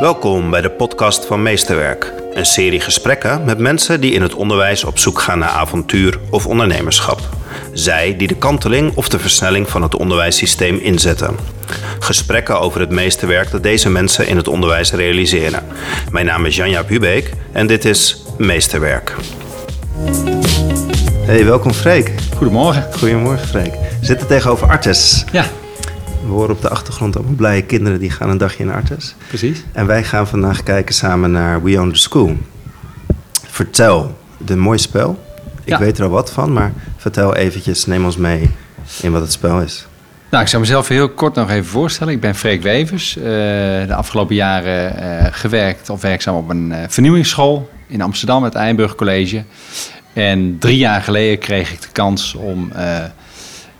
Welkom bij de podcast van Meesterwerk. Een serie gesprekken met mensen die in het onderwijs op zoek gaan naar avontuur of ondernemerschap. Zij die de kanteling of de versnelling van het onderwijssysteem inzetten. Gesprekken over het meesterwerk dat deze mensen in het onderwijs realiseren. Mijn naam is Janja Hubeek en dit is Meesterwerk. Hey, welkom Freek. Goedemorgen. Goedemorgen Freek. We zitten tegenover Artes. Ja, We horen op de achtergrond allemaal blije kinderen die gaan een dagje in Artes. precies. En wij gaan vandaag kijken samen naar We Own the School. Vertel, de mooi spel. Ik Ja. weet er al wat van, maar vertel eventjes, neem ons mee in wat het spel is. Nou, ik zal mezelf heel kort nog even voorstellen. Ik ben Freek Wevers. eh, de afgelopen jaren eh, gewerkt of werkzaam op een eh, vernieuwingsschool in Amsterdam, het Eyenburg College. En drie jaar geleden kreeg ik de kans om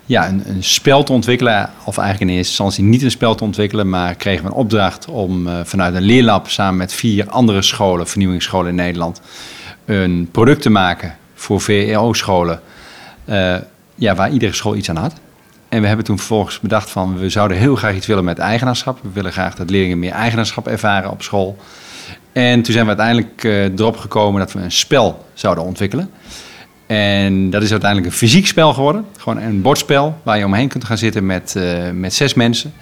ja, een, een spel te ontwikkelen. Of eigenlijk in eerste instantie niet een spel te ontwikkelen, maar kregen we een opdracht om eh, vanuit een leerlab samen met vier andere scholen, vernieuwingsscholen in Nederland, een product te maken voor VEO-scholen. eh, ja, waar iedere school iets aan had. En we hebben toen vervolgens bedacht van we zouden heel graag iets willen met eigenaarschap. We willen graag dat leerlingen meer eigenaarschap ervaren op school. En toen zijn we uiteindelijk eh, erop gekomen dat we een spel zouden ontwikkelen. En dat is uiteindelijk een fysiek spel geworden. Gewoon een bordspel waar je omheen kunt gaan zitten met, eh, met zes mensen.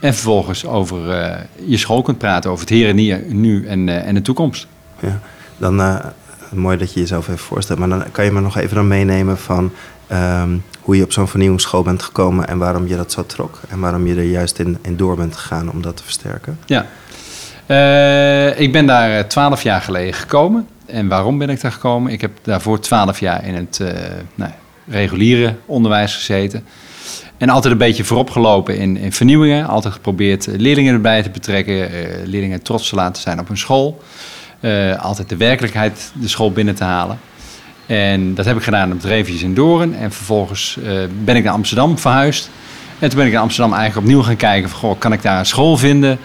En vervolgens over eh, je school kunt praten, over het hier en nu, nu en, eh, en de toekomst. Ja. Dan, mooi dat je jezelf even voorstelt, maar dan kan je me nog even dan meenemen van ehm, hoe je op zo'n vernieuwingsschool bent gekomen en waarom je dat zo trok. En waarom je er juist in, in door bent gegaan om dat te versterken. Ja. Ik ben daar twaalf jaar geleden gekomen. En waarom ben ik daar gekomen? Ik heb daarvoor twaalf jaar in het eh, nou, reguliere onderwijs gezeten. En altijd een beetje voorop gelopen in, in vernieuwingen. Altijd geprobeerd eh, leerlingen erbij te betrekken. eh, leerlingen trots te laten zijn op hun school. Altijd de werkelijkheid de school binnen te halen. En dat heb ik gedaan op Dreefjes in Doorn. En vervolgens ben ik naar Amsterdam verhuisd. En toen ben ik in Amsterdam eigenlijk opnieuw gaan kijken van... Goh, kan ik daar een school vinden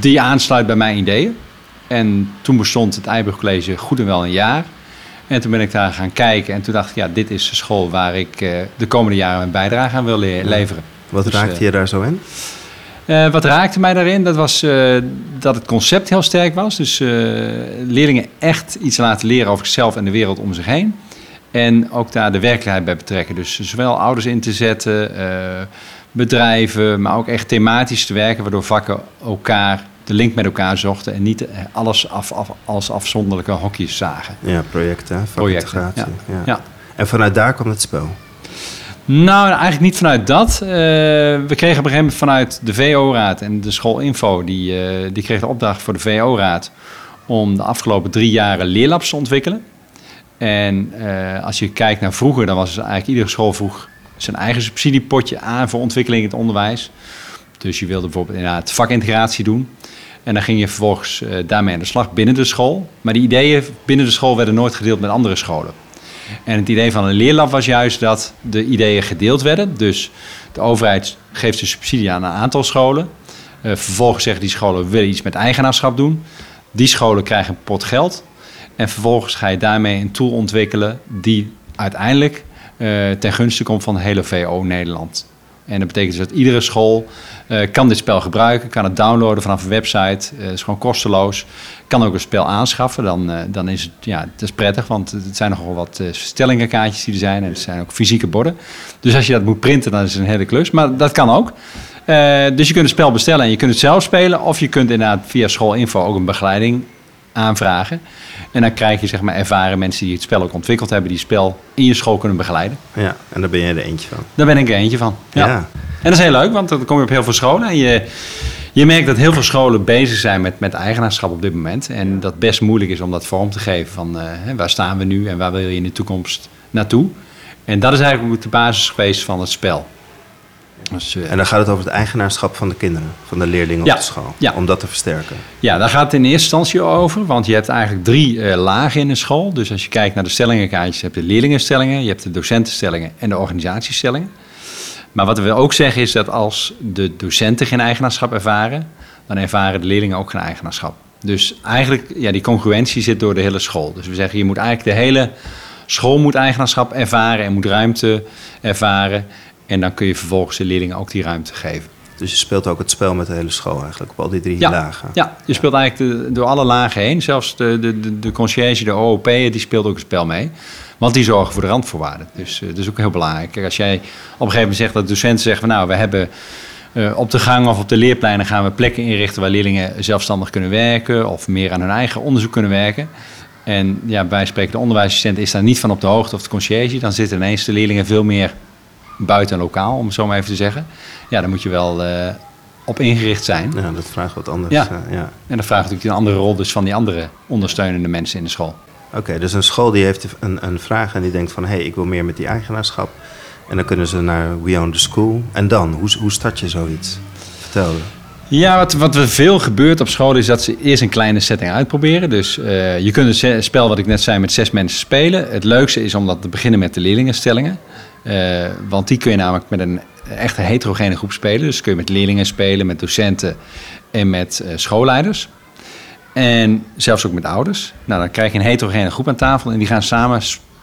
die aansluit bij mijn ideeën? En toen bestond het Eiburg College goed en wel een jaar. En toen ben ik daar gaan kijken. En toen dacht ik, ja, dit is de school waar ik eh, de komende jaren mijn bijdrage aan wil le- leveren. Wat Dus, raakte eh, je daar zo in? eh, wat raakte mij daarin? Dat was dat het concept heel sterk was. Dus leerlingen echt iets laten leren over zichzelf en de wereld om zich heen. En ook daar de werkelijkheid bij betrekken. Dus zowel ouders in te zetten, bedrijven, maar ook echt thematisch te werken, waardoor vakken elkaar de link met elkaar zochten en niet eh, alles af, af, als afzonderlijke hokjes zagen. Ja, projecten, Projecten, vakintegratie. Ja. Ja. En vanuit daar kwam het spel. Nou, eigenlijk niet vanuit dat. Eh, we kregen op een gegeven moment vanuit de VO-raad en de schoolinfo, die, eh, die kreeg de opdracht voor de VO-raad om de afgelopen drie jaren leerlabs te ontwikkelen. En als je kijkt naar vroeger, dan was eigenlijk iedere school vroeg zijn eigen subsidiepotje aan voor ontwikkeling in het onderwijs. Dus je wilde bijvoorbeeld inderdaad vakintegratie doen. En dan ging je vervolgens eh, daarmee aan de slag binnen de school. Maar die ideeën binnen de school werden nooit gedeeld met andere scholen. En het idee van een leerlab was juist dat de ideeën gedeeld werden. Dus de overheid geeft een subsidie aan een aantal scholen. Eh, vervolgens zeggen die scholen, we willen iets met eigenaarschap doen. Die scholen krijgen een pot geld. En vervolgens ga je daarmee een tool ontwikkelen die uiteindelijk eh, ten gunste komt van de hele VO Nederland. En dat betekent dus dat iedere school eh, kan dit spel gebruiken, kan het downloaden vanaf een website. Eh, Het is gewoon kosteloos. Kan ook een spel aanschaffen. Dan, eh, dan is het, ja, het is prettig, want het zijn nogal wat eh, stellingenkaartjes die er zijn. En het zijn ook fysieke borden. Dus als je dat moet printen, dan is het een hele klus. Maar dat kan ook. Eh, dus je kunt het spel bestellen en je kunt het zelf spelen. Of je kunt inderdaad via schoolinfo ook een begeleiding aanvragen. En dan krijg je zeg maar ervaren mensen die het spel ook ontwikkeld hebben, die het spel in je school kunnen begeleiden. Ja, en daar ben jij er eentje van. Daar ben ik er eentje van. Ja. Ja. En dat is heel leuk, want dan kom je op heel veel scholen en je, je merkt dat heel veel scholen bezig zijn met, met eigenaarschap op dit moment. En dat best moeilijk is om dat vorm te geven van eh, waar staan we nu en waar wil je in de toekomst naartoe. En dat is eigenlijk ook de basis geweest van het spel. Dus, eh, En dan gaat het over het eigenaarschap van de kinderen, van de leerlingen Ja, op de school. ja. Om dat te versterken. Ja, daar gaat het in eerste instantie over, want je hebt eigenlijk drie eh, lagen in een school. Dus als je kijkt naar de stellingenkaartjes, heb je de leerlingenstellingen, je hebt de docentenstellingen en de organisatiestellingen. Maar wat we ook zeggen is dat als de docenten geen eigenaarschap ervaren, dan ervaren de leerlingen ook geen eigenaarschap. Dus eigenlijk, ja, die congruentie zit door de hele school. Dus we zeggen, je moet eigenlijk de hele school moet eigenaarschap ervaren en moet ruimte ervaren. En dan kun je vervolgens de leerlingen ook die ruimte geven. Dus je speelt ook het spel met de hele school eigenlijk, op al die drie Ja, lagen. ja je speelt eigenlijk de- door alle lagen heen. Zelfs de, de, de, de conciërge, de OOP, die speelt ook het spel mee. Want die zorgen voor de randvoorwaarden. Dus eh, dat is ook heel belangrijk. Kijk, als jij op een gegeven moment zegt dat docenten zeggen... van nou, we hebben eh, op de gang of op de leerpleinen gaan we plekken inrichten... waar leerlingen zelfstandig kunnen werken... of meer aan hun eigen onderzoek kunnen werken. En ja, wij spreken de onderwijsassistent is daar niet van op de hoogte of de conciërge. Dan zitten ineens de leerlingen veel meer buiten lokaal, om het zo maar even te zeggen. Ja, daar moet je wel eh, op ingericht zijn. Ja, dat vraagt wat anders. Ja. eh, ja. En dat vraagt natuurlijk een andere rol dus van die andere ondersteunende mensen in de school. Oké, dus een school die heeft een, een vraag en die denkt van... hé, hey, ik wil meer met die eigenaarschap. En dan kunnen ze naar We Own the School. En dan, hoe, hoe start je zoiets? Vertel. Ja, wat, wat er veel gebeurt op school is dat ze eerst een kleine setting uitproberen. Dus eh, je kunt het spel wat ik net zei met zes mensen spelen. Het leukste is om dat te beginnen met de leerlingenstellingen. Eh, want die kun je namelijk met een echte heterogene groep spelen. Dus kun je met leerlingen spelen, met docenten en met eh, schoolleiders. En zelfs ook met ouders. Nou, dan krijg je een heterogene groep aan tafel en die gaan samen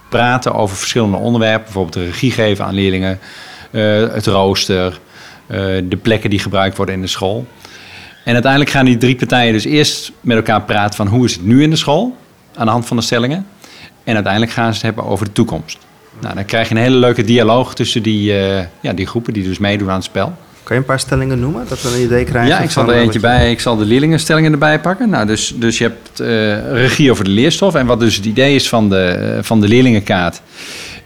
praten over verschillende onderwerpen. Bijvoorbeeld de regie geven aan leerlingen, eh, het rooster, de plekken die gebruikt worden in de school. En uiteindelijk gaan die drie partijen dus eerst met elkaar praten van hoe is het nu in de school, aan de hand van de stellingen. En uiteindelijk gaan ze het hebben over de toekomst. Nou, dan krijg je een hele leuke dialoog tussen die, eh, ja, die groepen die dus meedoen aan het spel. Kan je een paar stellingen noemen, dat we een idee krijgen? Ja, ik zal er eh, eentje je- bij. Ik zal de leerlingenstellingen erbij pakken. Nou, dus, dus je hebt eh, regie over de leerstof. En wat dus het idee is van de, van de leerlingenkaart...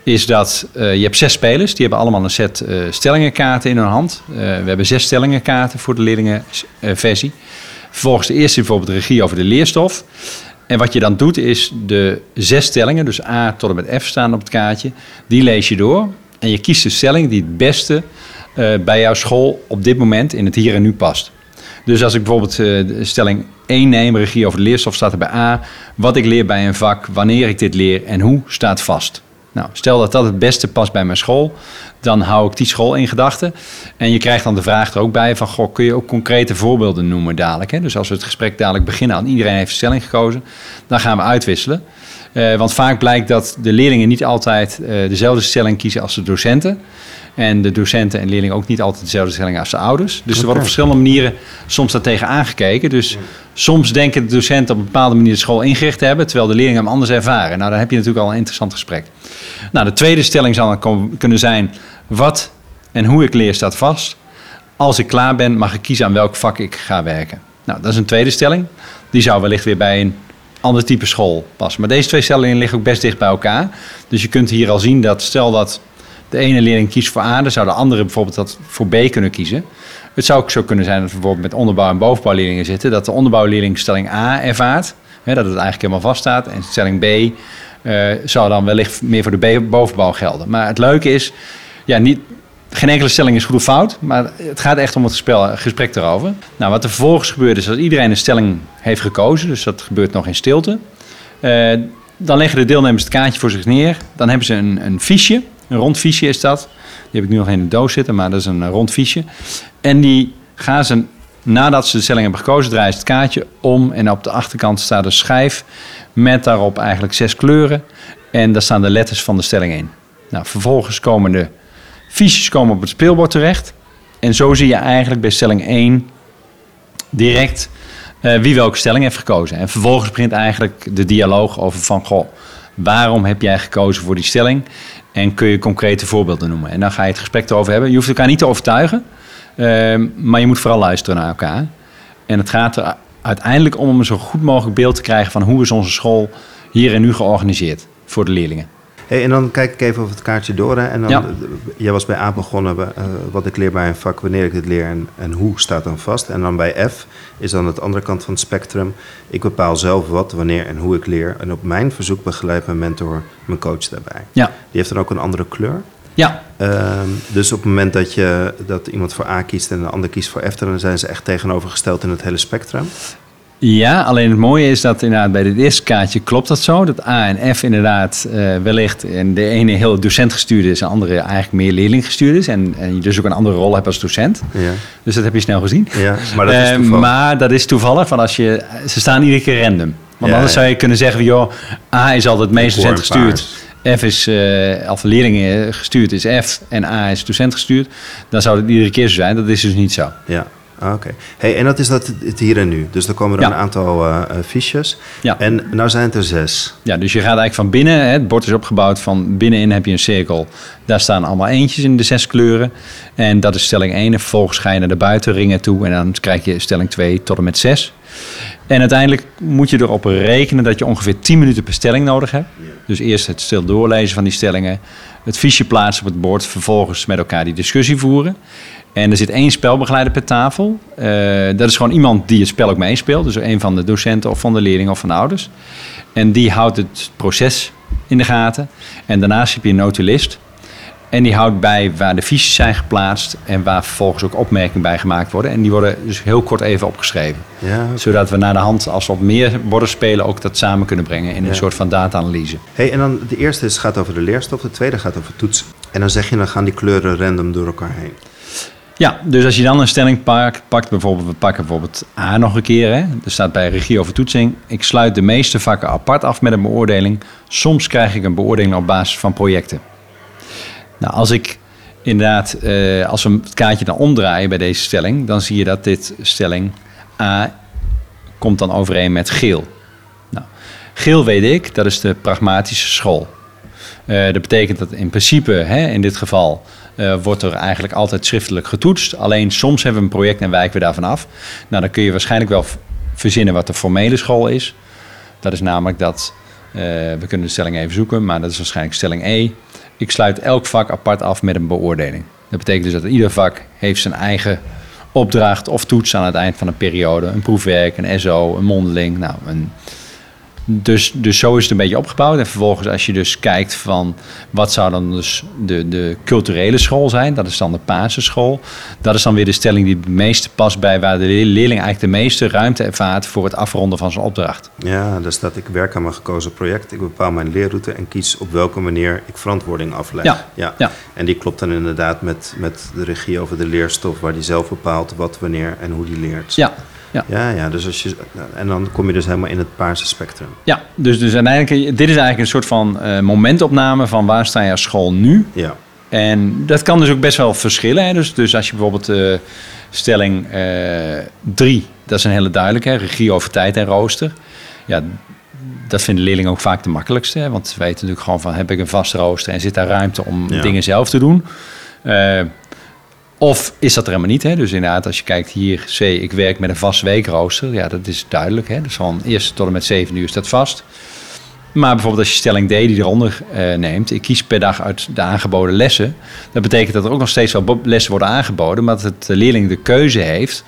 is dat je hebt zes spelers. Die hebben allemaal een set stellingenkaarten in hun hand. We hebben zes stellingenkaarten voor de leerlingenversie. Vervolgens de eerste bijvoorbeeld regie over de leerstof. En wat je dan doet is de zes stellingen, dus A tot en met F staan op het kaartje, die lees je door. En je kiest de stelling die het beste eh, bij jouw school op dit moment in het hier en nu past. Dus als ik bijvoorbeeld eh, de stelling 1 neem, regie over de leerstof, staat er bij A, wat ik leer bij een vak, wanneer ik dit leer en hoe, staat vast. Nou, stel dat dat het beste past bij mijn school, dan hou ik die school in gedachten. En je krijgt dan de vraag er ook bij van, goh, kun je ook concrete voorbeelden noemen dadelijk? Hè? Dus als we het gesprek dadelijk beginnen aan iedereen heeft stelling gekozen, dan gaan we uitwisselen. Eh, want vaak blijkt dat de leerlingen niet altijd eh, dezelfde stelling kiezen als de docenten. En de docenten en leerlingen ook niet altijd dezelfde stelling als de ouders. Dus er wordt op verschillende manieren soms daartegen aangekeken. Dus soms denken de docenten op een bepaalde manier de school ingericht te hebben, terwijl de leerlingen hem anders ervaren. Nou, dan heb je natuurlijk al een interessant gesprek. Nou, de tweede stelling zal dan kunnen zijn: wat en hoe ik leer staat vast. Als ik klaar ben, mag ik kiezen aan welk vak ik ga werken. Nou, dat is een tweede stelling. Die zou wellicht weer bij een ander type school passen. Maar deze twee stellingen liggen ook best dicht bij elkaar. Dus je kunt hier al zien dat stel dat de ene leerling kiest voor A, dan zou de andere bijvoorbeeld dat voor B kunnen kiezen. Het zou ook zo kunnen zijn dat we bijvoorbeeld met onderbouw- en bovenbouwleerlingen zitten, dat de onderbouwleerling stelling A ervaart, hè, dat het eigenlijk helemaal vast staat, en stelling B eh, zou dan wellicht meer voor de B- bovenbouw gelden. Maar het leuke is, ja, niet, geen enkele stelling is goed of fout, maar het gaat echt om het gespel, gesprek erover. Nou, wat er vervolgens gebeurt is dat iedereen een stelling heeft gekozen, dus dat gebeurt nog in stilte. Eh, dan leggen de deelnemers het kaartje voor zich neer. Dan hebben ze een, een fiche, een rond fiche is dat. Die heb ik nu nog in de doos zitten, maar dat is een eh, rond fiche. En die gaan ze, nadat ze de stelling hebben gekozen, draaien ze het kaartje om. En op de achterkant staat een schijf met daarop eigenlijk zes kleuren. En daar staan de letters van de stelling in. Nou, vervolgens komen de fiches komen op het speelbord terecht. En zo zie je eigenlijk bij stelling 1 direct eh, wie welke stelling heeft gekozen. En vervolgens begint eigenlijk de dialoog over van... Goh, waarom heb jij gekozen voor die stelling? En kun je concrete voorbeelden noemen? En dan ga je het gesprek erover hebben. Je hoeft elkaar niet te overtuigen, ehm, maar je moet vooral luisteren naar elkaar. En het gaat er uiteindelijk om een zo goed mogelijk beeld te krijgen... van hoe is onze school hier en nu georganiseerd voor de leerlingen. Hey, en dan kijk ik even over het kaartje door. Hè, en dan, Ja. Jij was bij A begonnen, eh, wat ik leer bij een vak, wanneer ik dit leer en, en hoe staat dan vast. En dan bij F is dan het andere kant van het spectrum. Ik bepaal zelf wat, wanneer en hoe ik leer. En op mijn verzoek begeleidt mijn mentor mijn coach daarbij. Ja, Die heeft dan ook een andere kleur. ja Ehm, dus op het moment dat, je, dat iemand voor A kiest en een ander kiest voor F, dan zijn ze echt tegenovergesteld in het hele spectrum. Ja, alleen het mooie is dat inderdaad bij dit eerste kaartje klopt dat zo. Dat A en F inderdaad eh, wellicht en de ene heel docent gestuurd is, en de andere eigenlijk meer leerling gestuurd is. En, en je dus ook een andere rol hebt als docent. Ja, Dus dat heb je snel gezien. ja maar dat is Eh, toevallig. maar dat is toevallig, want als je, ze staan iedere keer random. Want Ja, anders zou je kunnen zeggen, joh, A is altijd het meest docent gestuurd. F is, uh, of leerlingen gestuurd is F en A is docent gestuurd, dan zou het iedere keer zo zijn. Dat is dus niet zo. Ja, ah, oké. Hey, en dat is dat het hier en nu. Dus dan komen er een aantal uh, fiches. Ja. En nou zijn het er zes. Ja, dus je gaat eigenlijk van binnen, hè, het bord is opgebouwd van binnenin heb je een cirkel. Daar staan allemaal eentjes in de zes kleuren. En dat is stelling 1. En vervolgens ga je naar de buitenringen toe en dan krijg je stelling 2 tot en met 6. En uiteindelijk moet je erop rekenen dat je ongeveer 10 minuten per stelling nodig hebt. Dus eerst het stil doorlezen van die stellingen, het fiche plaatsen op het bord, vervolgens met elkaar die discussie voeren. En er zit één spelbegeleider per tafel. Uh, dat is gewoon iemand die het spel ook meespeelt. Dus een van de docenten of van de leerlingen of van de ouders. En die houdt het proces in de gaten. En daarnaast heb je een notulist. En die houdt bij waar de fiches zijn geplaatst en waar vervolgens ook opmerkingen bij gemaakt worden. En die worden dus heel kort even opgeschreven. Ja, Zodat we naar de hand, als we op meer borden spelen, ook dat samen kunnen brengen in een soort van data-analyse. Hey, en dan de eerste is, gaat over de leerstof, de tweede gaat over toetsen. En dan zeg je, dan gaan die kleuren random door elkaar heen. Ja, dus als je dan een stelling pakt, pakt bijvoorbeeld, we pakken bijvoorbeeld A nog een keer. Hè. Er staat bij regie over toetsing. Ik sluit de meeste vakken apart af met een beoordeling. Soms krijg ik een beoordeling op basis van projecten. Nou, als ik inderdaad, uh, als we het kaartje dan omdraaien bij deze stelling, dan zie je dat dit stelling A komt dan overeen met geel. Nou, geel weet ik, dat is de pragmatische school. Uh, dat betekent dat in principe, hè, in dit geval, uh, wordt er eigenlijk altijd schriftelijk getoetst. Alleen soms hebben we een project en wijken we daarvan af. Nou, dan kun je waarschijnlijk wel verzinnen wat de formele school is. Dat is namelijk dat, we kunnen de stelling even zoeken, maar dat is waarschijnlijk stelling E. Ik sluit elk vak apart af met een beoordeling. Dat betekent dus dat ieder vak heeft zijn eigen opdracht of toets aan het eind van een periode. Een proefwerk, een SO, een mondeling. Nou, een, dus, dus zo is het een beetje opgebouwd. En vervolgens als je dus kijkt van wat zou dan dus de, de culturele school zijn, dat is dan de basisschool. Dat is dan weer de stelling die het meeste past bij waar de leerling eigenlijk de meeste ruimte ervaart voor het afronden van zijn opdracht. Ja, dus dat ik werk aan mijn gekozen project. Ik bepaal mijn leerroute en kies op welke manier ik verantwoording afleg. Ja, ja. ja. En die klopt dan inderdaad met, met de regie over de leerstof, waar die zelf bepaalt wat, wanneer en hoe die leert. Ja, ja. ja, ja dus als je, en dan kom je dus helemaal in het paarse spectrum. Ja, dus, dus uiteindelijk, dit is eigenlijk een soort van uh, momentopname van waar sta je als school nu. Ja. En dat kan dus ook best wel verschillen. Hè? Dus, dus als je bijvoorbeeld uh, stelling 3, uh, dat is een hele duidelijke, regie over tijd en rooster. Ja, dat vinden leerlingen ook vaak de makkelijkste. Hè? Want ze weten natuurlijk gewoon van, heb ik een vast rooster en zit daar ruimte om ja. dingen zelf te doen. Of is dat er helemaal niet? Hè? Dus inderdaad, als je kijkt hier, C, ik werk met een vast weekrooster. Ja, dat is duidelijk. Hè? Dus van eerst tot en met 7 uur dat vast. Maar bijvoorbeeld als je stelling D die eronder uh, neemt, ik kies per dag uit de aangeboden lessen. Dat betekent dat er ook nog steeds wel lessen worden aangeboden, maar dat de leerling de keuze heeft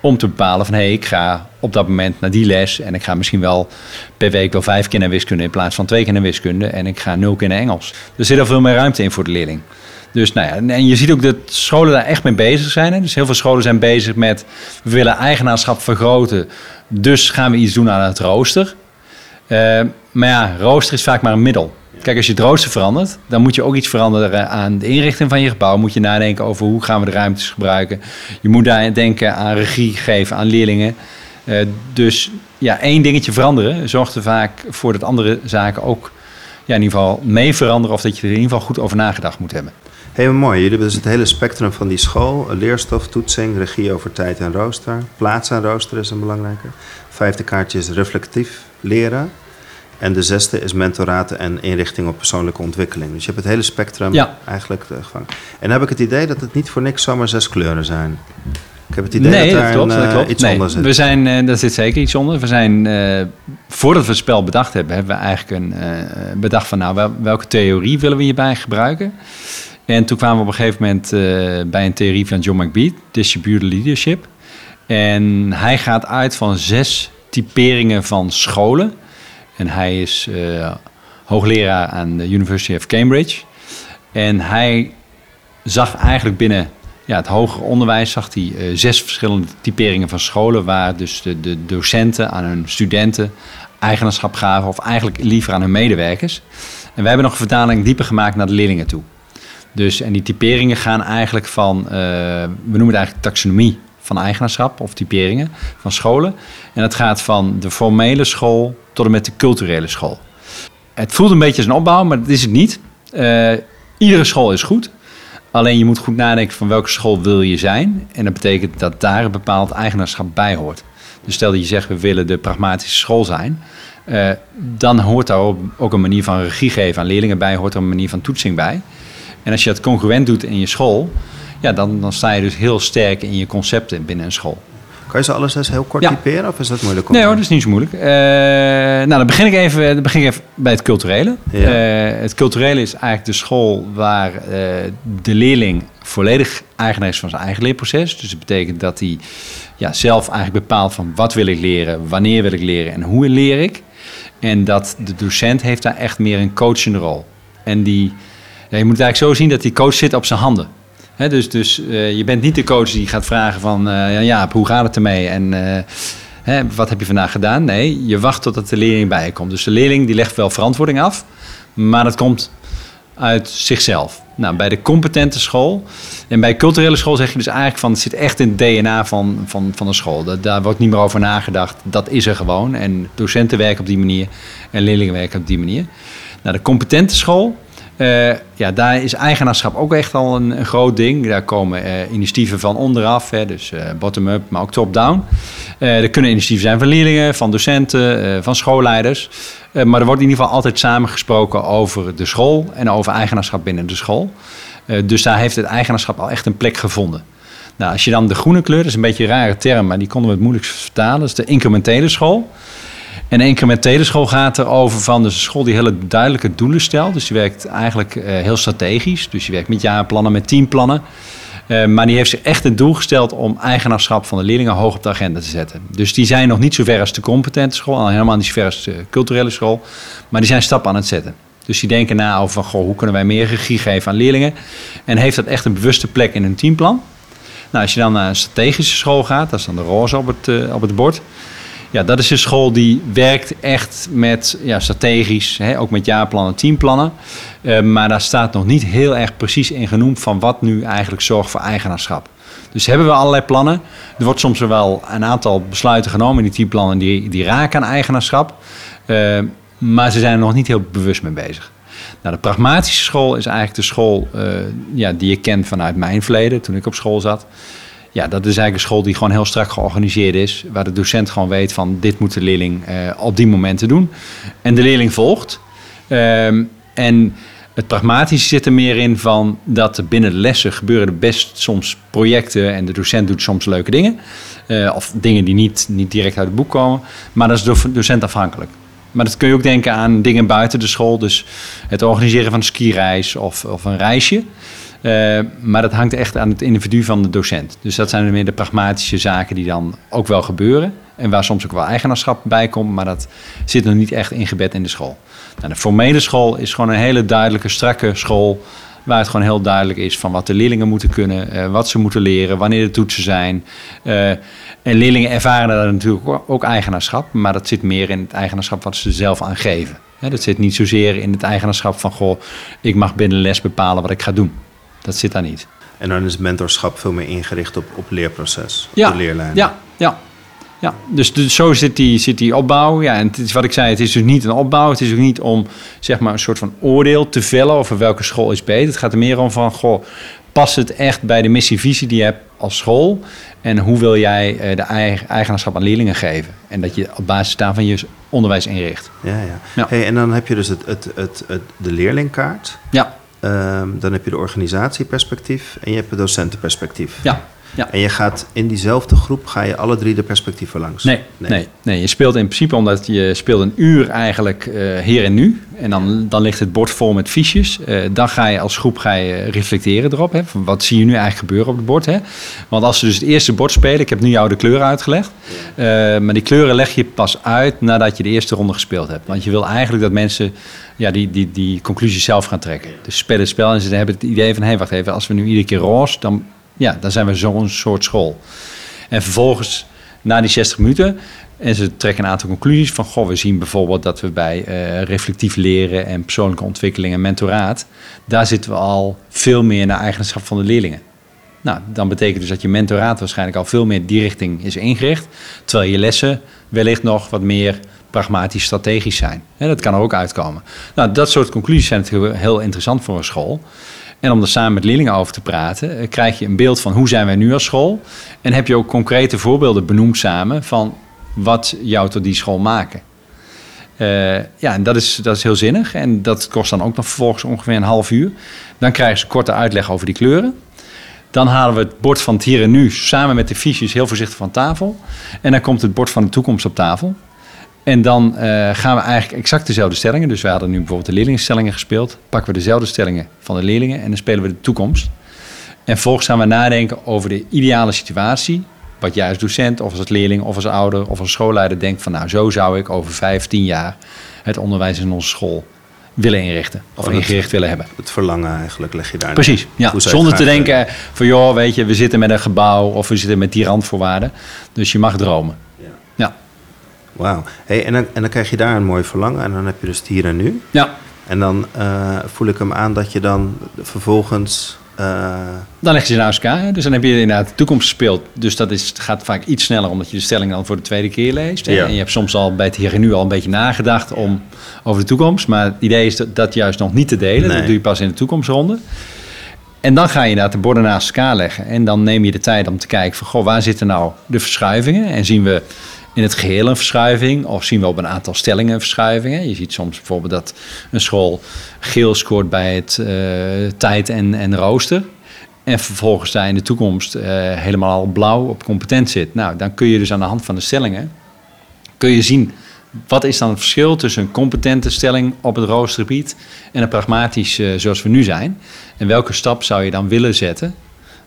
om te bepalen van hé, hey, ik ga op dat moment naar die les en ik ga misschien wel per week wel vijf keer naar wiskunde in plaats van twee keer naar wiskunde en ik ga nul keer naar Engels. Er zit al veel meer ruimte in voor de leerling. Dus nou ja, en je ziet ook dat scholen daar echt mee bezig zijn. Hè? Dus heel veel scholen zijn bezig met, we willen eigenaarschap vergroten, dus gaan we iets doen aan het rooster. Uh, maar ja, rooster is vaak maar een middel. Kijk, als je het rooster verandert, dan moet je ook iets veranderen aan de inrichting van je gebouw. Moet je nadenken over hoe gaan we de ruimtes gebruiken. Je moet daar denken aan regie geven, aan leerlingen. Uh, dus ja, één dingetje veranderen zorgt er vaak voor dat andere zaken ook ja, in ieder geval mee veranderen. Of dat je er in ieder geval goed over nagedacht moet hebben. Heel mooi. Jullie hebben dus het hele spectrum van die school. Leerstof, toetsing, regie over tijd en rooster. Plaats en rooster is een belangrijke. Vijfde kaartje is reflectief leren. En de zesde is mentoraten en inrichting op persoonlijke ontwikkeling. Dus je hebt het hele spectrum ja. eigenlijk eh, gevangen. En dan heb ik het idee dat het niet voor niks zomaar zes kleuren zijn. Ik heb het idee nee, dat daar klopt, een, dat klopt. iets nee, onder zit. We zijn, uh, daar zit zeker iets onder. We zijn, uh, voordat we het spel bedacht hebben, hebben we eigenlijk een, uh, bedacht van nou, wel, welke theorie willen we hierbij gebruiken. En toen kwamen we op een gegeven moment uh, bij een theorie van John McBeat, Distributed Leadership. En hij gaat uit van zes typeringen van scholen. En hij is uh, hoogleraar aan de University of Cambridge. En hij zag eigenlijk binnen ja, het hoger onderwijs zag hij, uh, zes verschillende typeringen van scholen... waar dus de, de docenten aan hun studenten eigenaarschap gaven... of eigenlijk liever aan hun medewerkers. En wij hebben nog een vertaling dieper gemaakt naar de leerlingen toe. Dus, en die typeringen gaan eigenlijk van, uh, we noemen het eigenlijk taxonomie van eigenaarschap of typeringen van scholen. En dat gaat van de formele school tot en met de culturele school. het voelt een beetje als een opbouw, maar dat is het niet. Uh, iedere school is goed. Alleen je moet goed nadenken van welke school wil je zijn. En dat betekent dat daar een bepaald eigenaarschap bij hoort. Dus stel dat je zegt we willen de pragmatische school zijn. Uh, dan hoort daar ook een manier van regie geven aan leerlingen bij, hoort er een manier van toetsing bij. En als je dat congruent doet in je school, ja, dan, dan sta je dus heel sterk in je concepten binnen een school. Kan je ze alles eens heel kort ja. typeren of is dat moeilijk? Nee hoor, dat is niet zo moeilijk. Uh, nou, dan begin ik even, dan begin ik even bij het culturele. Ja. Uh, het culturele is eigenlijk de school waar uh, de leerling volledig eigenaar is van zijn eigen leerproces. Dus dat betekent dat hij ja, zelf eigenlijk bepaalt van wat wil ik leren, wanneer wil ik leren en hoe leer ik. En dat de docent heeft daar echt meer een coachende rol. En die, je moet het eigenlijk zo zien dat die coach zit op zijn handen dus dus uh, je bent niet de coach die gaat vragen van... Uh, ja, hoe gaat het ermee? En uh, wat heb je vandaag gedaan? Nee, je wacht totdat de leerling bij je komt. Dus de leerling die legt wel verantwoording af. Maar dat komt uit zichzelf. Nou, bij de competente school en bij culturele school zeg je dus eigenlijk van... het zit echt in het DNA van, van, van de school. Daar wordt niet meer over nagedacht. Dat is er gewoon. En docenten werken op die manier en leerlingen werken op die manier. Nou, de competente school uh, ja, daar is eigenaarschap ook echt al een, groot ding. Daar komen uh, initiatieven van onderaf, hè, dus uh, bottom-up, maar ook top-down. er kunnen initiatieven zijn van leerlingen, van docenten, van schoolleiders. maar er wordt in ieder geval altijd samengesproken over de school en over eigenaarschap binnen de school. dus daar heeft het eigenaarschap al echt een plek gevonden. Nou, als je dan de groene kleur, dat is een beetje een rare term, maar die konden we het moeilijkst vertalen, dat is de incrementele school. En incrementele school gaat erover van dus een school die hele duidelijke doelen stelt. Dus die werkt eigenlijk uh, heel strategisch. Dus die werkt met jaarplannen, met teamplannen. Uh, maar die heeft zich echt het doel gesteld om eigenaarschap van de leerlingen hoog op de agenda te zetten. Dus die zijn nog niet zo ver als de competente school, al helemaal niet zo ver als de culturele school. Maar die zijn stappen aan het zetten. Dus die denken na over van, goh, hoe kunnen wij meer regie geven aan leerlingen. En heeft dat echt een bewuste plek in hun teamplan. Nou, als je dan naar een strategische school gaat, dat is dan de roze op het, uh, op het bord. Ja, dat is een school die werkt echt met ja, strategisch, hè, ook met jaarplannen, teamplannen. Uh, maar daar staat nog niet heel erg precies in genoemd van wat nu eigenlijk zorgt voor eigenaarschap. Dus hebben we allerlei plannen. Er wordt soms wel een aantal besluiten genomen in die teamplannen die, die raken aan eigenaarschap. Uh, maar ze zijn er nog niet heel bewust mee bezig. Nou, de pragmatische school is eigenlijk de school uh, ja, die ik ken vanuit mijn verleden, toen ik op school zat. Ja, dat is eigenlijk een school die gewoon heel strak georganiseerd is. Waar de docent gewoon weet van dit moet de leerling uh, op die momenten doen. En de leerling volgt. Um, en het pragmatische zit er meer in van dat binnen de lessen gebeuren er best soms projecten en de docent doet soms leuke dingen. Uh, of dingen die niet, niet direct uit het boek komen. Maar dat is door docent afhankelijk. Maar dat kun je ook denken aan dingen buiten de school. Dus het organiseren van een skireis of, of een reisje. Uh, maar dat hangt echt aan het individu van de docent. Dus dat zijn meer de pragmatische zaken die dan ook wel gebeuren. En waar soms ook wel eigenaarschap bij komt, maar dat zit nog niet echt ingebed in de school. Nou, de formele school is gewoon een hele duidelijke, strakke school. Waar het gewoon heel duidelijk is van wat de leerlingen moeten kunnen, uh, wat ze moeten leren, wanneer de toetsen zijn. Uh, en leerlingen ervaren daar natuurlijk ook eigenaarschap, maar dat zit meer in het eigenaarschap wat ze zelf aangeven. dat zit niet zozeer in het eigenaarschap van, goh, ik mag binnen les bepalen wat ik ga doen. Dat zit daar niet. En dan is mentorschap veel meer ingericht op, op leerproces, ja, de leerlijn. Ja, ja. Ja, dus, dus zo zit die, zit die opbouw. Ja, en het is wat ik zei, het is dus niet een opbouw. Het is ook niet om zeg maar, een soort van oordeel te vellen over welke school is beter. Het gaat er meer om van, goh, past het echt bij de missie-visie die je hebt als school? En hoe wil jij uh, de eigen, eigenaarschap aan leerlingen geven? En dat je op basis daarvan je onderwijs inricht. Ja, ja. ja. Hey, en dan heb je dus het, het, het, het, de leerlingkaart. Ja. Um, dan heb je de organisatieperspectief en je hebt het docentenperspectief. Ja. Ja. En je gaat in diezelfde groep, ga je alle drie de perspectieven langs? Nee, nee. nee, nee. je speelt in principe, omdat je speelt een uur eigenlijk uh, hier en nu. En dan, dan ligt het bord vol met fiches. Uh, dan ga je als groep ga je reflecteren erop. Hè. Wat zie je nu eigenlijk gebeuren op het bord? Hè? Want als ze dus het eerste bord spelen, ik heb nu jou de kleuren uitgelegd. Uh, maar die kleuren leg je pas uit nadat je de eerste ronde gespeeld hebt. Want je wil eigenlijk dat mensen ja, die, die, die conclusies zelf gaan trekken. Dus spelen het spel en ze hebben het idee van... hé, hey, wacht even, als we nu iedere keer roze... dan ja, dan zijn we zo'n soort school. En vervolgens, na die 60 minuten, en ze trekken een aantal conclusies van, goh, we zien bijvoorbeeld dat we bij uh, reflectief leren en persoonlijke ontwikkeling en mentoraat, daar zitten we al veel meer naar eigenschap van de leerlingen. Nou, dan betekent dus dat je mentoraat waarschijnlijk al veel meer die richting is ingericht, terwijl je lessen wellicht nog wat meer pragmatisch strategisch zijn. En dat kan er ook uitkomen. Nou, dat soort conclusies zijn natuurlijk heel interessant voor een school. En om er samen met leerlingen over te praten, eh, krijg je een beeld van hoe zijn wij nu als school. En heb je ook concrete voorbeelden benoemd samen van wat jou tot die school maken. Uh, ja, en dat is, dat is heel zinnig. En dat kost dan ook nog vervolgens ongeveer een half uur. Dan krijgen ze korte uitleg over die kleuren. Dan halen we het bord van het hier en nu samen met de fiches heel voorzichtig van tafel. En dan komt het bord van de toekomst op tafel. En dan uh, gaan we eigenlijk exact dezelfde stellingen. Dus we hadden nu bijvoorbeeld de leerlingenstellingen gespeeld. Pakken we dezelfde stellingen van de leerlingen en dan spelen we de toekomst. En vervolgens gaan we nadenken over de ideale situatie. Wat jij als docent of als leerling of als ouder of als schoolleider denkt van nou zo zou ik over vijf, tien jaar het onderwijs in onze school willen inrichten. Of oh, ingericht willen hebben. Het verlangen eigenlijk leg je daar. Precies, ja. Zonder te denken van joh, weet je, we zitten met een gebouw of we zitten met die randvoorwaarden. Dus je mag dromen. Ja. ja. Wauw. Hey, en, dan, en dan krijg je daar een mooi verlangen en dan heb je dus het hier en nu. Ja. En dan uh, voel ik hem aan dat je dan vervolgens uh... Dan leg je ze naast elkaar. Dus dan heb je inderdaad de toekomst gespeeld. Dus dat is, gaat vaak iets sneller omdat je de stelling dan voor de tweede keer leest. En je hebt soms al bij het hier en nu al een beetje nagedacht om, over de toekomst. Maar het idee is dat, dat juist nog niet te delen. Dat doe je pas in de toekomstronde. En dan ga je inderdaad de borden naast elkaar leggen. En dan neem je de tijd om te kijken van... Goh, waar zitten nou de verschuivingen? En zien we in het geheel een verschuiving? Of zien we op een aantal stellingen verschuivingen? Je ziet soms bijvoorbeeld dat een school geel scoort bij het uh, tijd en, en rooster. En vervolgens daar in de toekomst uh, helemaal blauw op competent zit. Nou, dan kun je dus aan de hand van de stellingen... kun je zien wat is dan het verschil tussen een competente stelling op het roostergebied... en een pragmatisch uh, zoals we nu zijn. En welke stap zou je dan willen zetten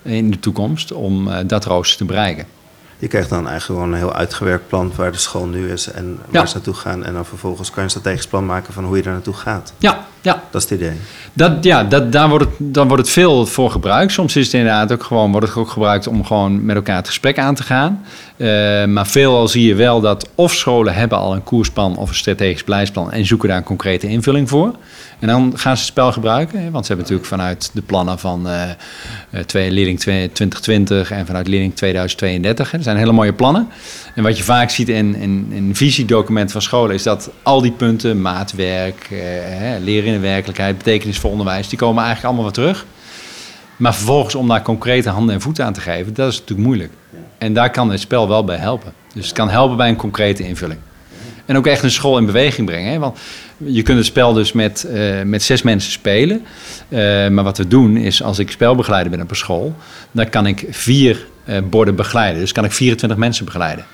in de toekomst om dat rooster te bereiken? Je krijgt dan eigenlijk gewoon een heel uitgewerkt plan waar de school nu is en waar ze naartoe gaan. En dan vervolgens kan je een strategisch plan maken van hoe je daar naartoe gaat. Ja, ja. Dat is het idee. Dat, ja, dat, daar wordt het, dan wordt het veel voor gebruikt. Soms is het inderdaad ook gewoon, wordt het ook gebruikt om gewoon met elkaar het gesprek aan te gaan. Uh, maar veelal zie je wel dat of scholen hebben al een koersplan of een strategisch beleidsplan en zoeken daar een concrete invulling voor. En dan gaan ze het spel gebruiken. Want ze hebben natuurlijk vanuit de plannen van uh, twee, leerling 2020 en vanuit leerling 2032. Er zijn hele mooie plannen. En wat je vaak ziet in, in, in visiedocumenten van scholen is dat al die punten, maatwerk, uh, leren in de werkelijkheid, betekenis voor onderwijs, die komen eigenlijk allemaal weer terug. Maar vervolgens om daar concrete handen en voeten aan te geven, dat is natuurlijk moeilijk. En daar kan het spel wel bij helpen. Dus het kan helpen bij een concrete invulling. En ook echt een school in beweging brengen. Hè? Want je kunt het spel dus met, uh, met zes mensen spelen. Uh, maar wat we doen is, als ik spelbegeleider ben op een school, dan kan ik vier uh, borden begeleiden. Dus kan ik 24 mensen begeleiden.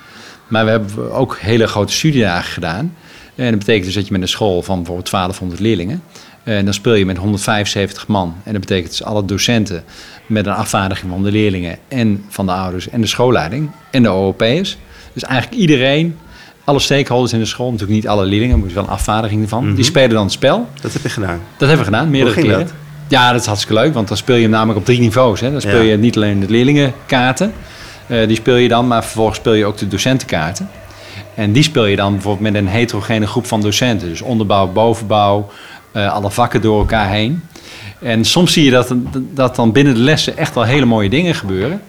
Maar we hebben ook hele grote studiedagen gedaan. En dat betekent dus dat je met een school van bijvoorbeeld 1200 leerlingen. En dan speel je met 175 man. En dat betekent dus alle docenten met een afvaardiging van de leerlingen en van de ouders en de schoolleiding en de OOP'ers. Dus eigenlijk iedereen alle stakeholders in de school, natuurlijk niet alle leerlingen, maar wel een afvaardiging ervan. Die mhm. spelen dan het spel. Dat heb je gedaan? Dat hebben we gedaan, meerdere keren. Dat? Ja, dat is hartstikke leuk, want dan speel je hem namelijk op drie niveaus. Hè. Dan speel je niet alleen de leerlingenkaarten, uh, die speel je dan, maar vervolgens speel je ook de docentenkaarten. En die speel je dan bijvoorbeeld met een heterogene groep van docenten. Dus onderbouw, bovenbouw, uh, alle vakken door elkaar heen. En soms zie je dat, dat dan binnen de lessen echt wel hele mooie dingen gebeuren.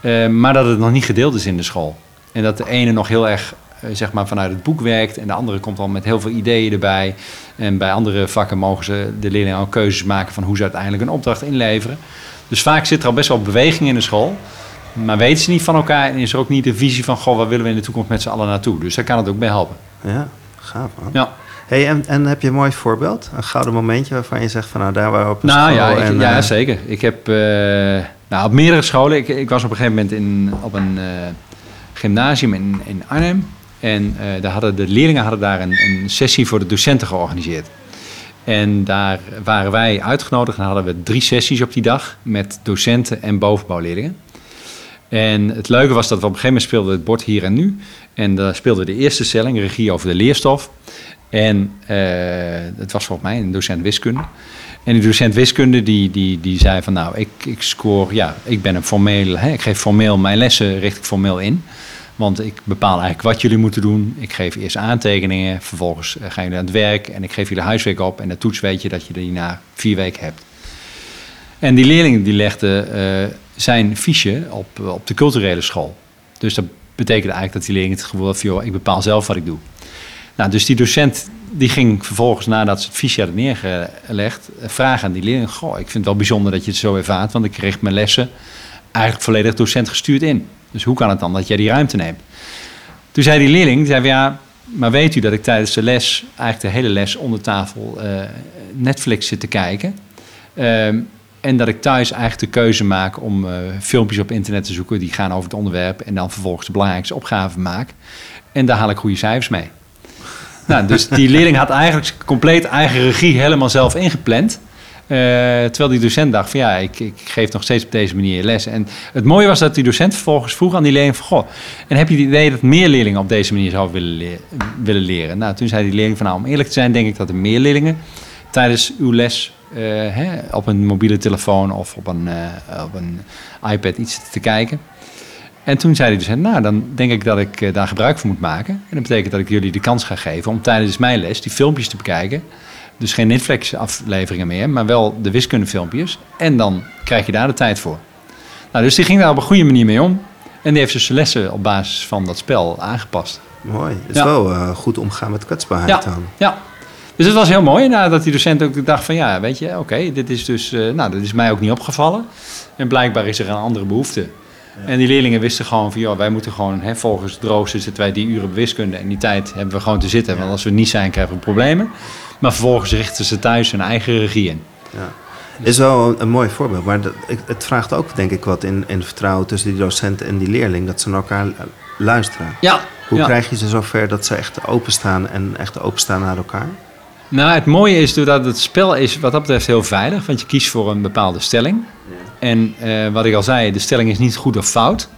Uh, maar dat het nog niet gedeeld is in de school. En dat de ene nog heel erg eh, zeg maar vanuit het boek werkt. En de andere komt dan met heel veel ideeën erbij. En bij andere vakken mogen ze de leerlingen al keuzes maken van hoe ze uiteindelijk een opdracht inleveren. Dus vaak zit er al best wel beweging in de school. Maar weten ze niet van elkaar en is er ook niet de visie van... goh, waar willen we in de toekomst met z'n allen naartoe? Dus daar kan het ook bij helpen. Ja, gaaf man. Ja. Hey, en, en heb je een mooi voorbeeld? Een gouden momentje waarvan je zegt van nou daar waren we op een nou, school. Ja, en, ja, uh... zeker. Ik heb uh, nou, op meerdere scholen... Ik, ik was op een gegeven moment in, op een uh, gymnasium in, in Arnhem. En daar hadden de leerlingen hadden daar een, een, sessie voor de docenten georganiseerd. En daar waren wij uitgenodigd en hadden we drie sessies op die dag met docenten en bovenbouwleerlingen. En het leuke was dat we op een gegeven moment speelden het bord hier en nu. En daar speelde de eerste stelling, regie over de leerstof. En het was volgens mij een docent wiskunde. En die docent wiskunde die, die, die zei van nou, ik, ik score, ja, ik ben een formeel, hè, ik geef formeel mijn lessen richt ik formeel in. Want ik bepaal eigenlijk wat jullie moeten doen. Ik geef eerst aantekeningen, vervolgens eh, gaan jullie aan het werk en ik geef jullie huiswerk op. En de toets weet je dat je die na vier weken hebt. En die leerling die legde uh, zijn fiche op, op de culturele school. Dus dat betekende eigenlijk dat die leerling het gevoel had van, joh, ik bepaal zelf wat ik doe. Nou, dus die docent die ging vervolgens nadat ze het fiche hadden neergelegd, eh, vragen aan die leerling: Goh, ik vind het wel bijzonder dat je het zo ervaart, want ik kreeg mijn lessen eigenlijk volledig docent gestuurd in. Dus hoe kan het dan dat jij die ruimte neemt? Toen zei die leerling, zei ja, maar weet u dat ik tijdens de les, eigenlijk de hele les onder tafel, uh, Netflix zit te kijken. Ehm, en dat ik thuis eigenlijk de keuze maak om uh, filmpjes op internet te zoeken die gaan over het onderwerp en dan vervolgens de belangrijkste opgaven maak. En daar haal ik goede cijfers mee. nou, dus die leerling had eigenlijk compleet eigen regie helemaal zelf ingepland. Uh, terwijl die docent dacht van ja, ik, ik, geef nog steeds op deze manier les. En het mooie was dat die docent vervolgens vroeg aan die leerling van... Goh, en heb je het idee dat meer leerlingen op deze manier zouden willen, willen leren? Nou, toen zei die leerling van nou, om eerlijk te zijn denk ik dat er meer leerlingen tijdens uw les hè, op een mobiele telefoon of op een, uh, op een iPad iets te kijken. En toen zei hij dus, nou, dan denk ik dat ik daar gebruik van moet maken. En dat betekent dat ik jullie de kans ga geven om tijdens mijn les die filmpjes te bekijken dus geen Netflix-afleveringen meer, maar wel de wiskundefilmpjes. En dan krijg je daar de tijd voor. Nou, dus die ging daar op een goede manier mee om. En die heeft dus zijn lessen op basis van dat spel aangepast. Mooi. Het is wel uh, goed omgaan met kwetsbaarheid ja. dan. Ja. Dus het was heel mooi nadat die docent ook dacht van... ja, weet je, oké, dit is dus... Uh, nou, dat is mij ook niet opgevallen. En blijkbaar is er een andere behoefte. Ja. En die leerlingen wisten gewoon van... joh, wij moeten gewoon hè, volgens het rooster zitten wij die uren wiskunde... en die tijd hebben we gewoon te zitten. Want als we niet zijn, krijgen we problemen. Maar vervolgens richten ze thuis hun eigen regie in. Ja. Is wel een, een mooi voorbeeld, maar dat, het vraagt ook denk ik wat in, in vertrouwen tussen die docent en die leerling, dat ze naar elkaar luisteren. Ja. Hoe ja. krijg je ze zover dat ze echt openstaan en echt openstaan naar elkaar? Nou, het mooie is doordat het spel is wat dat betreft heel veilig, want je kiest voor een bepaalde stelling. Ja. En uh, wat ik al zei, de stelling is niet goed of fout.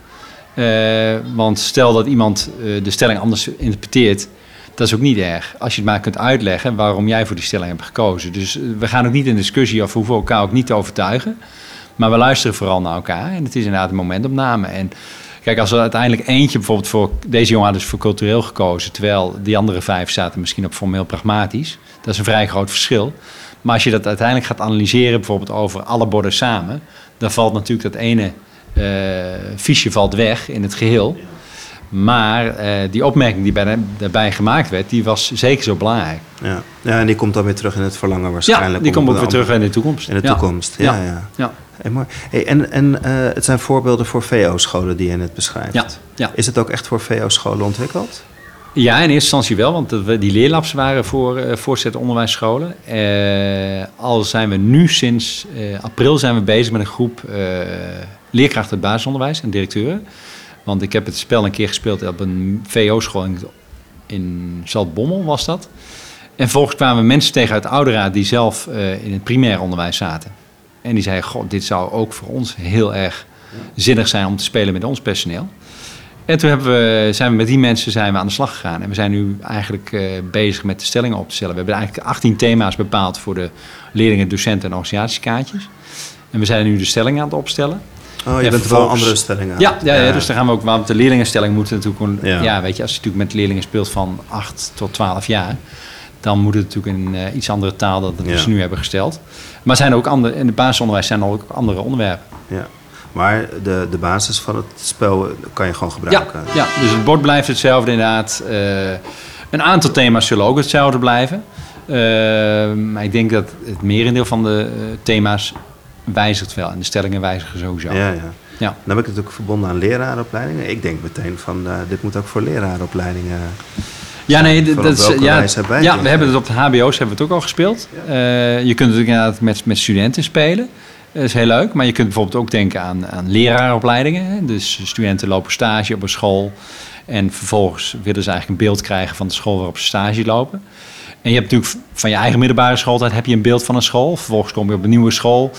Uh, want stel dat iemand uh, de stelling anders interpreteert, dat is ook niet erg. Als je het maar kunt uitleggen waarom jij voor die stelling hebt gekozen. Dus we gaan ook niet in discussie of we hoeven elkaar ook niet te overtuigen. Maar we luisteren vooral naar elkaar. En het is inderdaad een momentopname. En kijk, als er uiteindelijk eentje bijvoorbeeld voor... Deze jongen had dus voor cultureel gekozen... terwijl die andere vijf zaten misschien op formeel pragmatisch. Dat is een vrij groot verschil. Maar als je dat uiteindelijk gaat analyseren... bijvoorbeeld over alle borden samen... dan valt natuurlijk dat ene uh, fiche valt weg in het geheel... Maar uh, die opmerking die bij, daarbij gemaakt werd, die was zeker zo belangrijk. Ja. ja, en die komt dan weer terug in het verlangen waarschijnlijk. Ja, die komt ook weer terug in de toekomst. In de ja. toekomst, ja. ja. ja. Ja. Hey, mooi. Hey, en en uh, het zijn voorbeelden voor VO-scholen die je net beschrijft. Ja. ja. Is het ook echt voor VO-scholen ontwikkeld? Ja, in eerste instantie wel, want die leerlabs waren voor uh, voortgezet onderwijsscholen. Uh, al zijn we nu sinds april zijn we bezig met een groep leerkrachten het basisonderwijs en directeuren. Want ik heb het spel een keer gespeeld op een VO-school in, in Zaltbommel, was dat. En vervolgens kwamen mensen tegen uit Ouderaad die zelf uh, in het primair onderwijs zaten. En die zeiden, god, dit zou ook voor ons heel erg zinnig zijn om te spelen met ons personeel. En toen hebben we, zijn we met die mensen zijn we aan de slag gegaan. En we zijn nu eigenlijk uh, bezig met de stellingen op te stellen. We hebben eigenlijk 18 thema's bepaald voor de leerlingen, docenten en organisatiekaartjes. En we zijn nu de stellingen aan het opstellen. Oh, je bent wel andere stellingen. Ja, ja, ja, dus daar gaan we ook. Want de leerlingenstelling moet natuurlijk. Een, ja. ja. weet je, als je natuurlijk met leerlingen speelt van 8 tot 12 jaar. Dan moet het natuurlijk in uh, iets andere taal dan we ja. nu hebben gesteld. Maar zijn er ook andere, in het basisonderwijs zijn er ook andere onderwerpen. Ja. Maar de, de basis van het spel kan je gewoon gebruiken. Ja, ja dus het bord blijft hetzelfde inderdaad. Uh, een aantal thema's zullen ook hetzelfde blijven. Uh, maar ik denk dat het merendeel van de thema's wijzigt wel en de stellingen wijzigen sowieso. Ja, ja. ja. Dan heb ik het ook verbonden aan leraaropleidingen. Ik denk meteen van uh, dit moet ook voor leraaropleidingen. Ja, nee, dat is, ja, erbij ja, we hebben het op de HBO's hebben we het ook al gespeeld. Ja. Uh, je kunt het inderdaad met, met studenten spelen. Dat is heel leuk. Maar je kunt bijvoorbeeld ook denken aan, aan leraaropleidingen. Hè? Dus studenten lopen stage op een school. En vervolgens willen ze eigenlijk een beeld krijgen van de school waarop ze stage lopen. En je hebt natuurlijk van je eigen middelbare schooltijd heb je een beeld van een school. Vervolgens kom je op een nieuwe school.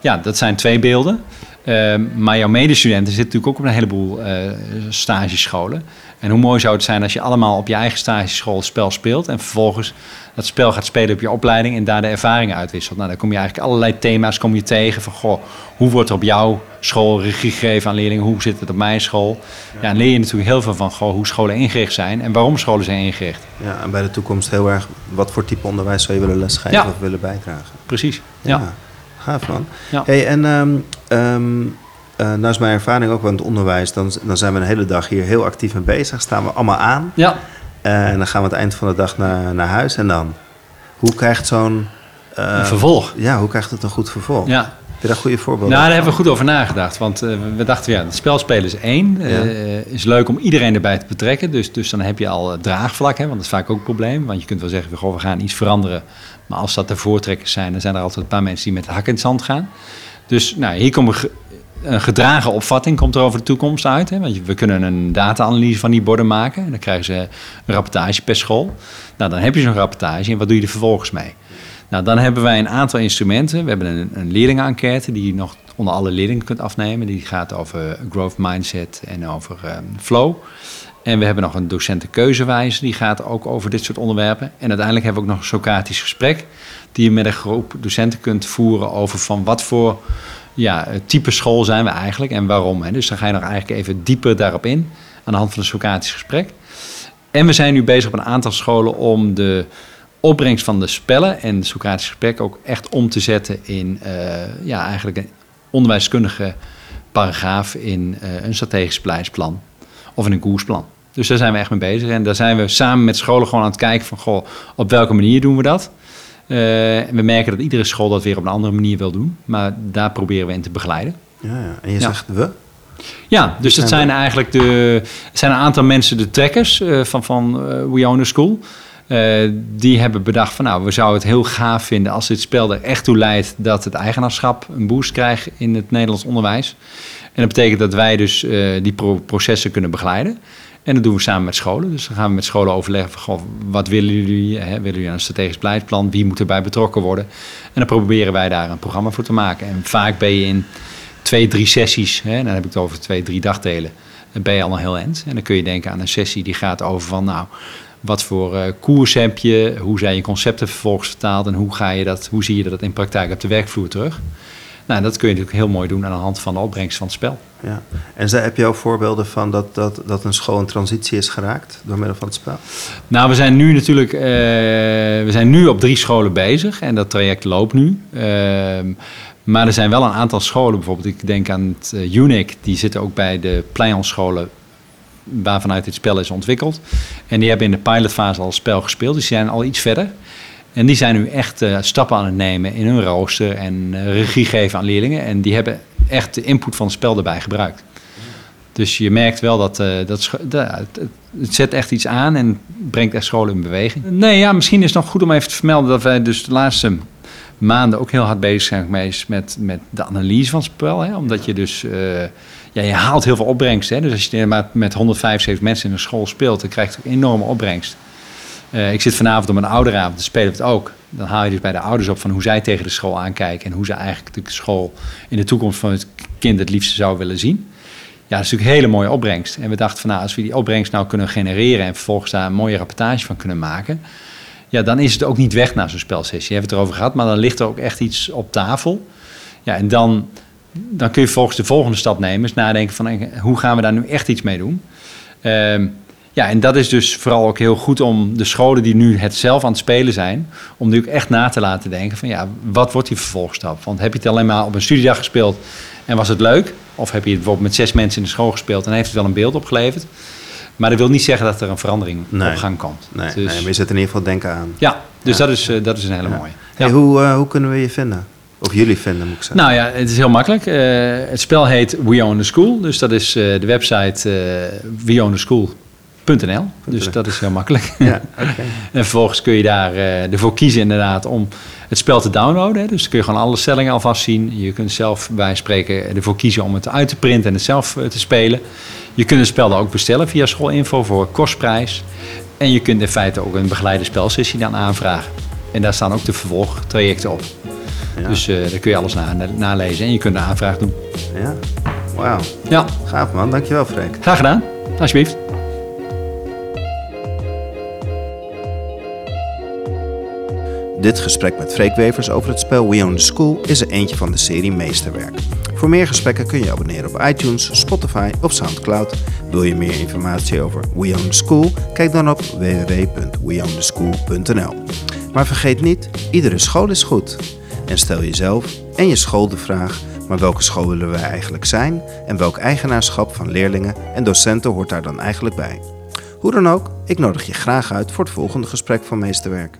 Ja, dat zijn twee beelden. Uh, maar jouw medestudenten zitten natuurlijk ook op een heleboel uh, stagescholen. En hoe mooi zou het zijn als je allemaal op je eigen stageschool het spel speelt... en vervolgens dat spel gaat spelen op je opleiding en daar de ervaringen uitwisselt. Nou, dan kom je eigenlijk allerlei thema's kom je tegen van... Goh, hoe wordt er op jouw school regie gegeven aan leerlingen? Hoe zit het op mijn school? Ja, en leer je natuurlijk heel veel van goh, hoe scholen ingericht zijn... en waarom scholen zijn ingericht. Ja, en bij de toekomst heel erg... wat voor type onderwijs zou je willen lesgeven ja. of willen bijdragen? Precies, ja. ja. Gaaf man. Ja. Hey, en um, um, uh, nou is mijn ervaring ook in het onderwijs. Dan, dan zijn we een hele dag hier heel actief mee bezig. Staan we allemaal aan. Ja. Eh, en dan gaan we aan het eind van de dag naar, naar huis. En dan? Hoe krijgt zo'n... Een vervolg. Ja, hoe krijgt het een goed vervolg? Ja. Heb je daar goede voorbeelden Nou, daar van? hebben we goed over nagedacht. Want eh, we dachten, ja, het spel spelen is één. Ja. Is leuk om iedereen erbij te betrekken. Dus, dus dan heb je al draagvlak, hè, want dat is vaak ook een probleem. Want je kunt wel zeggen, goh, we gaan iets veranderen. Maar als dat de voortrekkers zijn, dan zijn er altijd een paar mensen die met de hak in het zand gaan. Dus nou, hier komt een, ge- een gedragen opvatting komt er over de toekomst uit. Hè? Want we kunnen een data-analyse van die borden maken. En dan krijgen ze een rapportage per school. Nou, dan heb je zo'n rapportage en wat doe je er vervolgens mee? Nou, dan hebben wij een aantal instrumenten. We hebben een, een leerlingenenquête die je nog onder alle leerlingen kunt afnemen. Die gaat over growth mindset en over ehm, flow. En we hebben nog een docentenkeuzewijze, die gaat ook over dit soort onderwerpen. En uiteindelijk hebben we ook nog een Socratisch gesprek, die je met een groep docenten kunt voeren over van wat voor ja, type school zijn we eigenlijk en waarom. Hè. Dus dan ga je nog eigenlijk even dieper daarop in, aan de hand van een Socratisch gesprek. En we zijn nu bezig op een aantal scholen om de opbrengst van de spellen en het Socratisch gesprek ook echt om te zetten in eh, ja, eigenlijk een onderwijskundige paragraaf in eh, een strategisch beleidsplan of in een koersplan. Dus daar zijn we echt mee bezig. En daar zijn we samen met scholen gewoon aan het kijken van, goh, op welke manier doen we dat? Eh, we merken dat iedere school dat weer op een andere manier wil doen. Maar daar proberen we in te begeleiden. Ja, ja. En je zegt we? Ja, dus dat zijn eigenlijk de, zijn een aantal mensen, de trekkers eh, van, van eh, We Own School. Die hebben bedacht van nou, we zouden het heel gaaf vinden als dit spel er echt toe leidt dat het eigenaarschap een boost krijgt in het Nederlands onderwijs. En dat betekent dat wij dus die pro- processen kunnen begeleiden. En dat doen we samen met scholen. Dus dan gaan we met scholen overleggen van wat willen jullie? Hè? Willen jullie een strategisch beleidsplan? Wie moet erbij betrokken worden? En dan proberen wij daar een programma voor te maken. En vaak ben je in twee, drie sessies, hè, dan heb ik het over twee, drie dagdelen, dan ben je al een heel eind. En dan kun je denken aan een sessie die gaat over van, nou, wat voor eh, koers heb je, hoe zijn je concepten vervolgens vertaald en hoe, ga je dat, hoe zie je dat in praktijk op de werkvloer terug. Nou, dat kun je natuurlijk heel mooi doen aan de hand van de opbrengst van het spel. Ja. En heb je ook voorbeelden van dat, dat, dat een school in transitie is geraakt door middel van het spel? Nou, we zijn nu natuurlijk eh, we zijn nu op drie scholen bezig en dat traject loopt nu. Ehm, maar er zijn wel een aantal scholen, bijvoorbeeld ik denk aan het eh, UNIC, die zitten ook bij de Pleionscholen waarvanuit dit spel is ontwikkeld. En die hebben in de pilotfase al het spel gespeeld, dus die zijn al iets verder. En die zijn nu echt eh, stappen aan het nemen in hun rooster en eh, regie geven aan leerlingen. En die hebben echt de input van het spel erbij gebruikt. Dus je merkt wel dat, eh, dat het, zet echt iets aan en brengt echt scholen in beweging. Nee, ja, misschien is het nog goed om even te vermelden dat wij dus de laatste maanden ook heel hard bezig zijn geweest met, met de analyse van het spel. Hè? Omdat je dus, ja, je haalt heel veel opbrengst. Hè? Dus als je maar met 175 mensen in een school speelt, dan krijg je ook enorme opbrengst. Eh, ik zit vanavond op een ouderavond, dan spelen we het ook. Dan haal je dus bij de ouders op van hoe zij tegen de school aankijken... en hoe ze eigenlijk de school in de toekomst van het kind het liefste zou willen zien. Ja, dat is natuurlijk een hele mooie opbrengst. En we dachten van nou, als we die opbrengst nou kunnen genereren... en vervolgens daar een mooie rapportage van kunnen maken... ja, dan is het ook niet weg na zo'n spelsessie. Je hebt het erover gehad, maar dan ligt er ook echt iets op tafel. Ja, en dan, dan kun je vervolgens de volgende stap nemen. Dus nadenken van hoe gaan we daar nu echt iets mee doen. Ehm, ja, en dat is dus vooral ook heel goed om de scholen die nu het zelf aan het spelen zijn, om nu ook echt na te laten denken van ja, wat wordt die vervolgstap? Want heb je het alleen maar op een studiedag gespeeld en was het leuk? Of heb je het bijvoorbeeld met zes mensen in de school gespeeld en heeft het wel een beeld opgeleverd? Maar dat wil niet zeggen dat er een verandering Nee. op gang komt. Nee, Dus- nee, maar je zet in ieder geval denken aan. ja, dus Ja. Dat, is, eh, dat is een hele Ja. mooie. Hey, hoe, eh, hoe kunnen we je vinden? Of jullie vinden, moet ik zeggen. Nou ja, het is heel makkelijk. Eh, het spel heet We Own the School. Dus dat is de website uh, weownthe.school.nl. Dus dat is heel makkelijk. Ja. En vervolgens kun je daar eh, ervoor kiezen inderdaad om het spel te downloaden. Hè. Dus dan kun je gewoon alle stellingen alvast zien. Je kunt zelf bij spreken ervoor kiezen om het uit te printen en het zelf eh, te spelen. Je kunt het spel dan ook bestellen via schoolinfo voor kostprijs. En je kunt in feite ook een begeleide spelsessie dan aanvragen. En daar staan ook de vervolgtrajecten op. Ja. Dus eh daar kun je alles na, nalezen en je kunt de aanvraag doen. Ja, wauw. Ja, Gaaf man, dankjewel Freek. graag gedaan. Alsjeblieft. Dit gesprek met Freek Wevers over het spel We Own the School is er eentje van de serie Meesterwerk. Voor meer gesprekken kun je abonneren op iTunes, Spotify of Soundcloud. Wil je meer informatie over We Own the School? Kijk dan op www.weowntheschool.nl. Maar vergeet niet, iedere school is goed. En stel jezelf en je school de vraag, maar welke school willen wij eigenlijk zijn? En welk eigenaarschap van leerlingen en docenten hoort daar dan eigenlijk bij? Hoe dan ook, ik nodig je graag uit voor het volgende gesprek van Meesterwerk.